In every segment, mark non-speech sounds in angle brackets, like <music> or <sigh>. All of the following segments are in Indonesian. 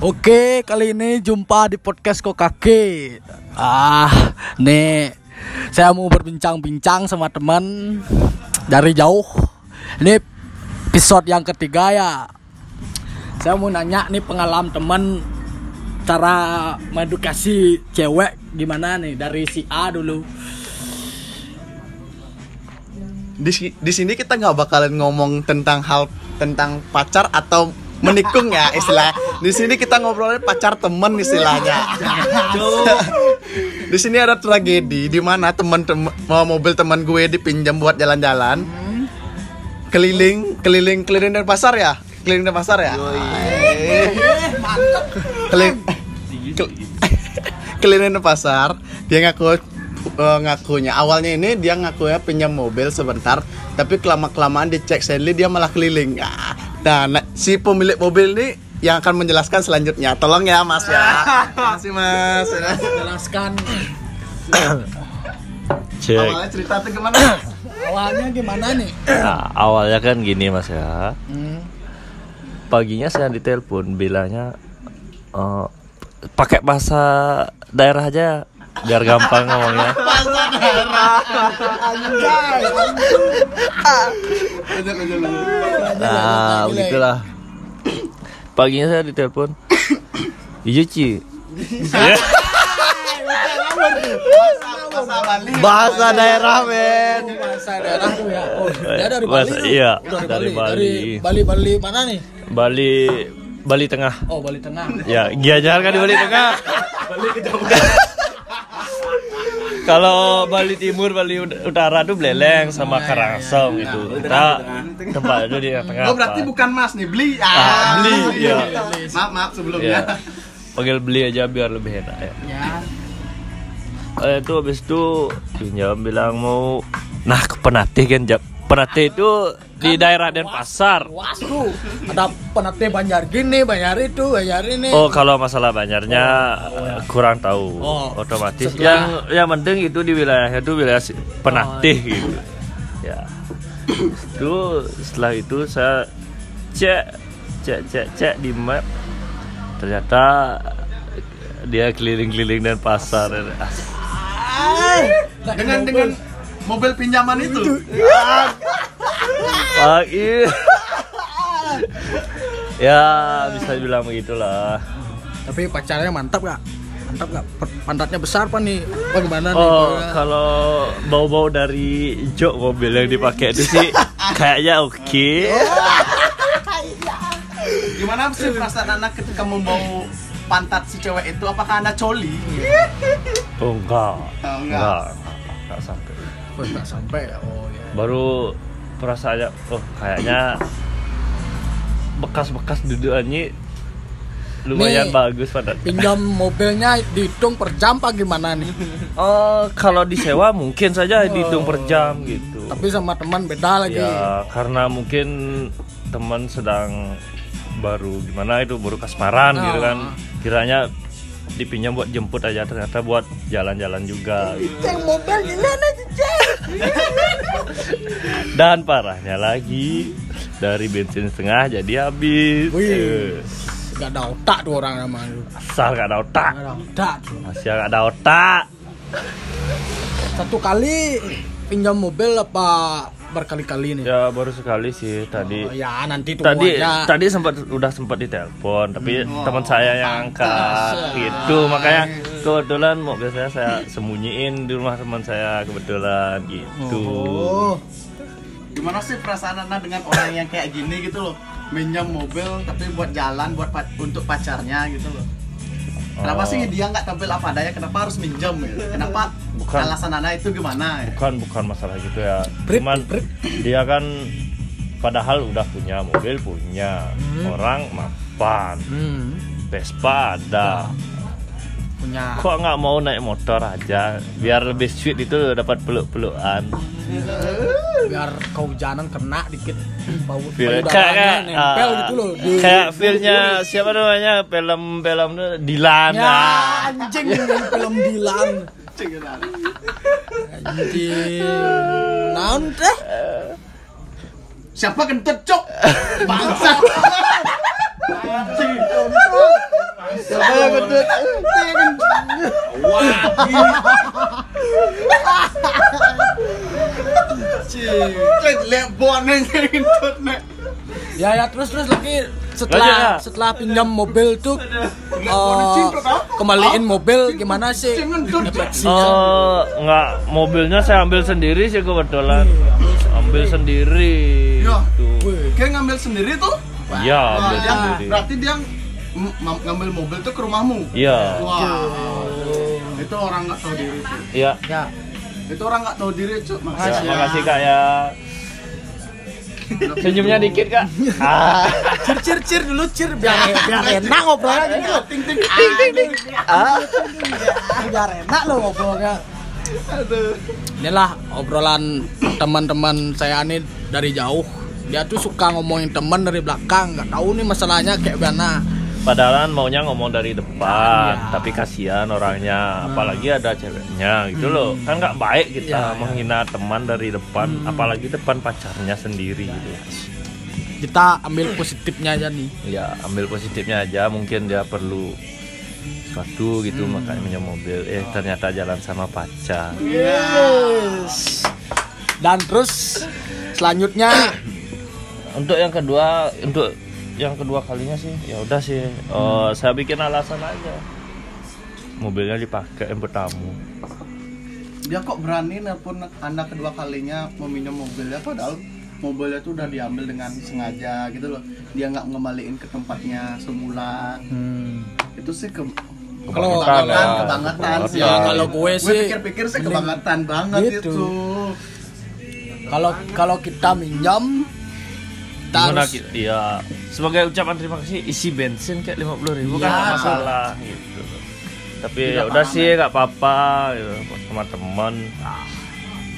Oke, kali ini jumpa di podcast Kokake. Ah, nih saya mau berbincang-bincang sama teman dari jauh. Ini episode yang ketiga ya. Saya mau nanya nih pengalaman teman cara mengedukasi cewek gimana nih dari si A dulu. di, di sini kita nggak bakalan ngomong tentang hal tentang pacar atau menikung ya istilah. Di sini kita ngobrolin pacar temen istilahnya. di sini ada tragedi di mana teman teman mobil teman gue dipinjam buat jalan-jalan. Keliling, keliling, keliling dan pasar ya? Keliling dan pasar ya? <laughs> Keliling, kel- keliling dan pasar. Dia ngaku eh, ngakunya awalnya ini dia ngakunya pinjam mobil sebentar tapi kelama kelamaan dicek Stanley dia malah keliling Ah, nah, nah, si pemilik mobil ini yang akan menjelaskan selanjutnya tolong ya mas ya <laughs> makasih mas Jelaskan <coughs> Cek. awalnya cerita tuh gimana <coughs> awalnya gimana nih? Nah, awalnya kan gini mas ya. Hmm. Paginya saya ditelepon bilangnya eh, pakai bahasa daerah aja biar gampang ngomongnya. Nah, begitulah. Paginya saya ditelepon. Iya Ci. Bahasa daerah men. Bahasa daerah tuh ya. Oh, dia dari Bali. Bahasa- iya, Oh, dari Bali. Dari Bali Bali mana nih? Bali Bali Tengah. Oh, Bali Tengah. Ya, Gianyar kan di Bali Tengah. Kalau Bali Timur, Bali Ut- Utara tuh Beleleng sama Karangsong itu. Kita tempat itu di tengah. oh berarti apa. bukan mas nih beli Ah, beli, iya. maaf maaf Ya. sebelumnya Panggil beli aja biar lebih enak ya. Ya. Eh, itu habis itu pinjam bilang mau nah ke Penatih kan Jap. Penatih itu di daerah Denpasar. Luas tuh. Ada penate Banjar gini, Banjar itu, Banjar ini. Oh kalau masalah banjarnya eh, kurang tahu. Oh, otomatis setelah- yang yang penting itu di wilayahnya itu wilayah si- penatih gitu. Ya. Itu setelah itu saya cek cek cek cek di map. Ternyata dia keliling-keliling dan pasar dengan dengan mobil pinjaman itu? Wah, iya. <laughs> ya bisa dibilang begitulah Tapi pacarnya mantap gak? Mantap gak? Pantatnya besar apa nih? Bagaimana nih? Oh, Bagaimana? kalau bau-bau dari jok mobil yang dipakai itu sih kayaknya oke. <laughs> Gimana sih perasaan anak ketika membawa pantat si cewek itu? Apakah anda coli? Oh, enggak. Oh, enggak. Enggak. Enggak sampai. Oh, nggak sampai ya. Oh, ya. Baru perasaannya oh kayaknya bekas-bekas dudukannya lumayan Nih. bagus pada. Pinjam mobilnya dihitung per jam apa gimana nih? Oh, kalau disewa mungkin saja dihitung per jam gitu. Tapi sama teman beda lagi. Ya, karena mungkin teman sedang baru gimana itu baru kasmaran gitu kan. Kiranya dipinjam buat jemput aja ternyata buat jalan-jalan juga. Ceng mobil gimana? Dan parahnya lagi dari bensin setengah jadi habis. Wih. Eh, Gak ada otak tuh orang nama lu. Asal gak ada otak. Gak ada otak tuh. Masih gak ada otak. Satu kali pinjam mobil apa berkali-kali nih? Ya baru sekali sih tadi. Oh, ya nanti tunggu tadi aja. tadi sempat udah sempat ditelepon tapi teman saya yang angkat Pantas. gitu makanya kebetulan mau biasanya saya sembunyiin di rumah teman saya kebetulan gitu Oh, Gimana sih perasaan anda dengan orang yang kayak gini gitu loh? Minjam mobil tapi buat jalan buat pa- untuk pacarnya gitu loh. Kenapa Oh. sih dia nggak tampil apa adanya? Kenapa harus minjem? Ya? Kenapa Bukan. alasan anda itu gimana? Ya? bukan bukan masalah gitu ya cuman dia kan padahal udah punya mobil punya orang mapan hmm, Vespa ada punya kok nggak mau naik motor aja? Biar lebih sweet itu dapat peluk-pelukan. Biar kehujanan kena dikit. Bau Feel- kayak nempel ah, gitu loh di kayak feelnya siapa namanya? Film-film tuh Dilan. Ya ah. anjing film Dilan. Anjing. Naon teh Siapa kentut cok? <laughs> Bangsa. Siapa yang gendut? Cik, lihat boneng yang gendut nek. Ya ya terus terus lagi setelah ya. setelah pinjam mobil tuh eh, kembaliin mobil gimana sih? Eh, nggak mobilnya saya ambil sendiri sih kebetulan ambil sendiri Ya. Tuh. Kayak ngambil sendiri tuh? Iya, Wah, ambil sendiri. berarti dia ngambil mobil tuh ke rumahmu? Iya, Wah, itu orang nggak tahu diri. Iya. Ya. Itu orang nggak tahu diri, cuk. Ya, Makasih ya. makasih kak ya. Senyumnya dikit kak. <laughs> Ah. Cir cir cir dulu cir biar biar enak ngobrolnya gitu. Ting ting ting ting ting. Biar enak lo ngobrolnya. Inilah obrolan teman-teman saya nih dari jauh. Dia tuh suka ngomongin teman dari belakang, nggak tahu nih masalahnya kayak mana. Padahal maunya ngomong dari depan, Iya. tapi kasihan orangnya, apalagi ada ceweknya gitu loh. Kan nggak baik kita Iya, menghina teman dari depan, apalagi depan pacarnya sendiri gitu. Kita ambil positifnya aja nih. Ya, ambil positifnya aja, mungkin dia perlu sesuatu gitu makanya minjem mobil. Eh, ternyata jalan sama pacar. Yes. Dan terus selanjutnya Untuk yang kedua, untuk yang kedua kalinya sih, ya udah sih. eh, saya bikin alasan aja. Mobilnya dipakai yang tamu. Dia kok berani nelpon anda kedua kalinya meminjam mobilnya padahal mobilnya tuh udah diambil dengan sengaja gitu loh. Dia nggak ngembaliin ke tempatnya semula. Itu sih ke Kalau- kebangetan, kebangetan sih. Ya, kalau gue sih- pikir-pikir sih kebangetan banget Gitu. itu. kalau kalau kita minjam kita Gimana harus ki- Iya, sebagai ucapan terima kasih isi bensin kayak 50 ribu kan Iya, nggak masalah gitu. Tapi ya udah paham, sih ya. nggak apa-apa gitu sama teman.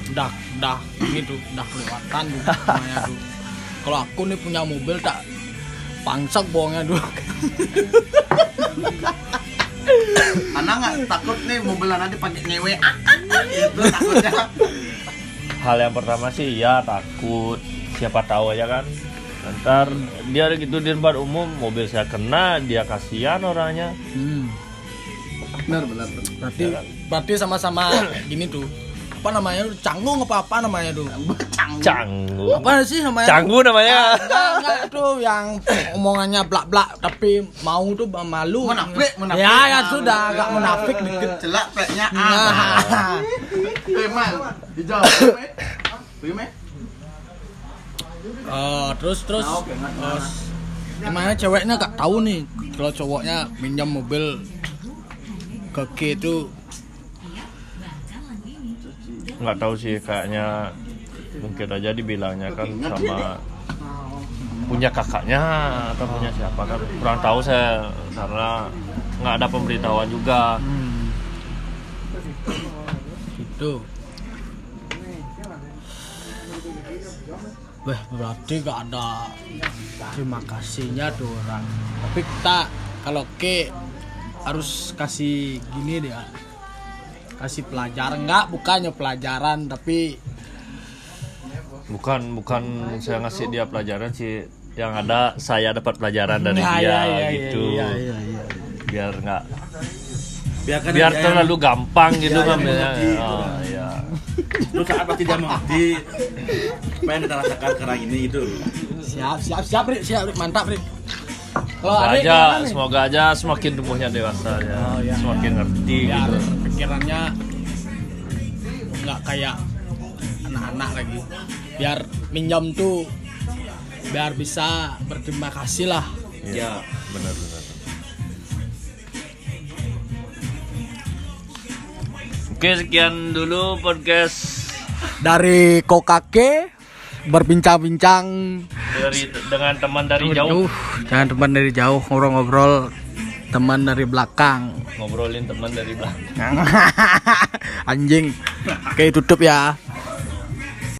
udah udah gitu udah kelewatan tuh. Kalau aku nih punya mobil tak pangsak bohongnya tuh. Anak nggak takut nih mobil anak dipakai ngewe ah, ah, gitu takutnya. Hal yang pertama sih ya takut. Siapa tahu aja kan. Ntar dia gitu di tempat umum mobil saya kena dia kasihan orangnya. Hmm. Benar benar. Berarti berarti sama-sama gini tuh. Apa namanya tuh? Canggung apa apa namanya tuh? Canggung. Canggu. Apa sih namanya? Canggu namanya. Enggak, enggak tuh yang omongannya blak-blak tapi mau tuh malu. Munafik, munafik. Ya, ya sudah, agak munafik dikit. Celak peknya Nah, ah. Preman, dijawab. Oh, terus terus. Nah, terus gimana ceweknya gak tahu nih kalau cowoknya minjam mobil ke K itu. Nggak tahu sih kayaknya mungkin aja dibilangnya kan sama punya kakaknya atau punya siapa kan. Kurang tahu saya karena nggak ada pemberitahuan juga. Itu. Wah, berarti gak ada terima kasihnya tuh orang. Tapi kita kalau K harus kasih gini dia. Kasih pelajaran enggak bukannya pelajaran tapi bukan bukan saya ngasih dia pelajaran sih yang ada saya dapat pelajaran dari Ya, dia ya, ya, gitu ya, ya, ya, ya. biar nggak biarkan biar terlalu gampang gitu Ya, ya, ngambilnya mengerti, oh, gitu. ya. Terus saat pasti dia mengerti apa yang kita rasakan sekarang ini itu. Siap, siap, siap, Rik. Siap, Rik. Mantap, Rik. Kalau Semoga adik aja semoga aja semakin tumbuhnya dewasa ya Oh, iya. semakin ngerti biar gitu pikirannya nggak kayak anak-anak lagi. Biar minjam tuh biar bisa berterima kasih lah. Ya, benar benar Oke sekian dulu podcast Dari Kokake berbincang-bincang dari dengan teman dari jauh jangan teman dari jauh ngobrol-ngobrol teman dari belakang. ngobrolin teman dari belakang <laughs> Anjing. Oke, tutup ya.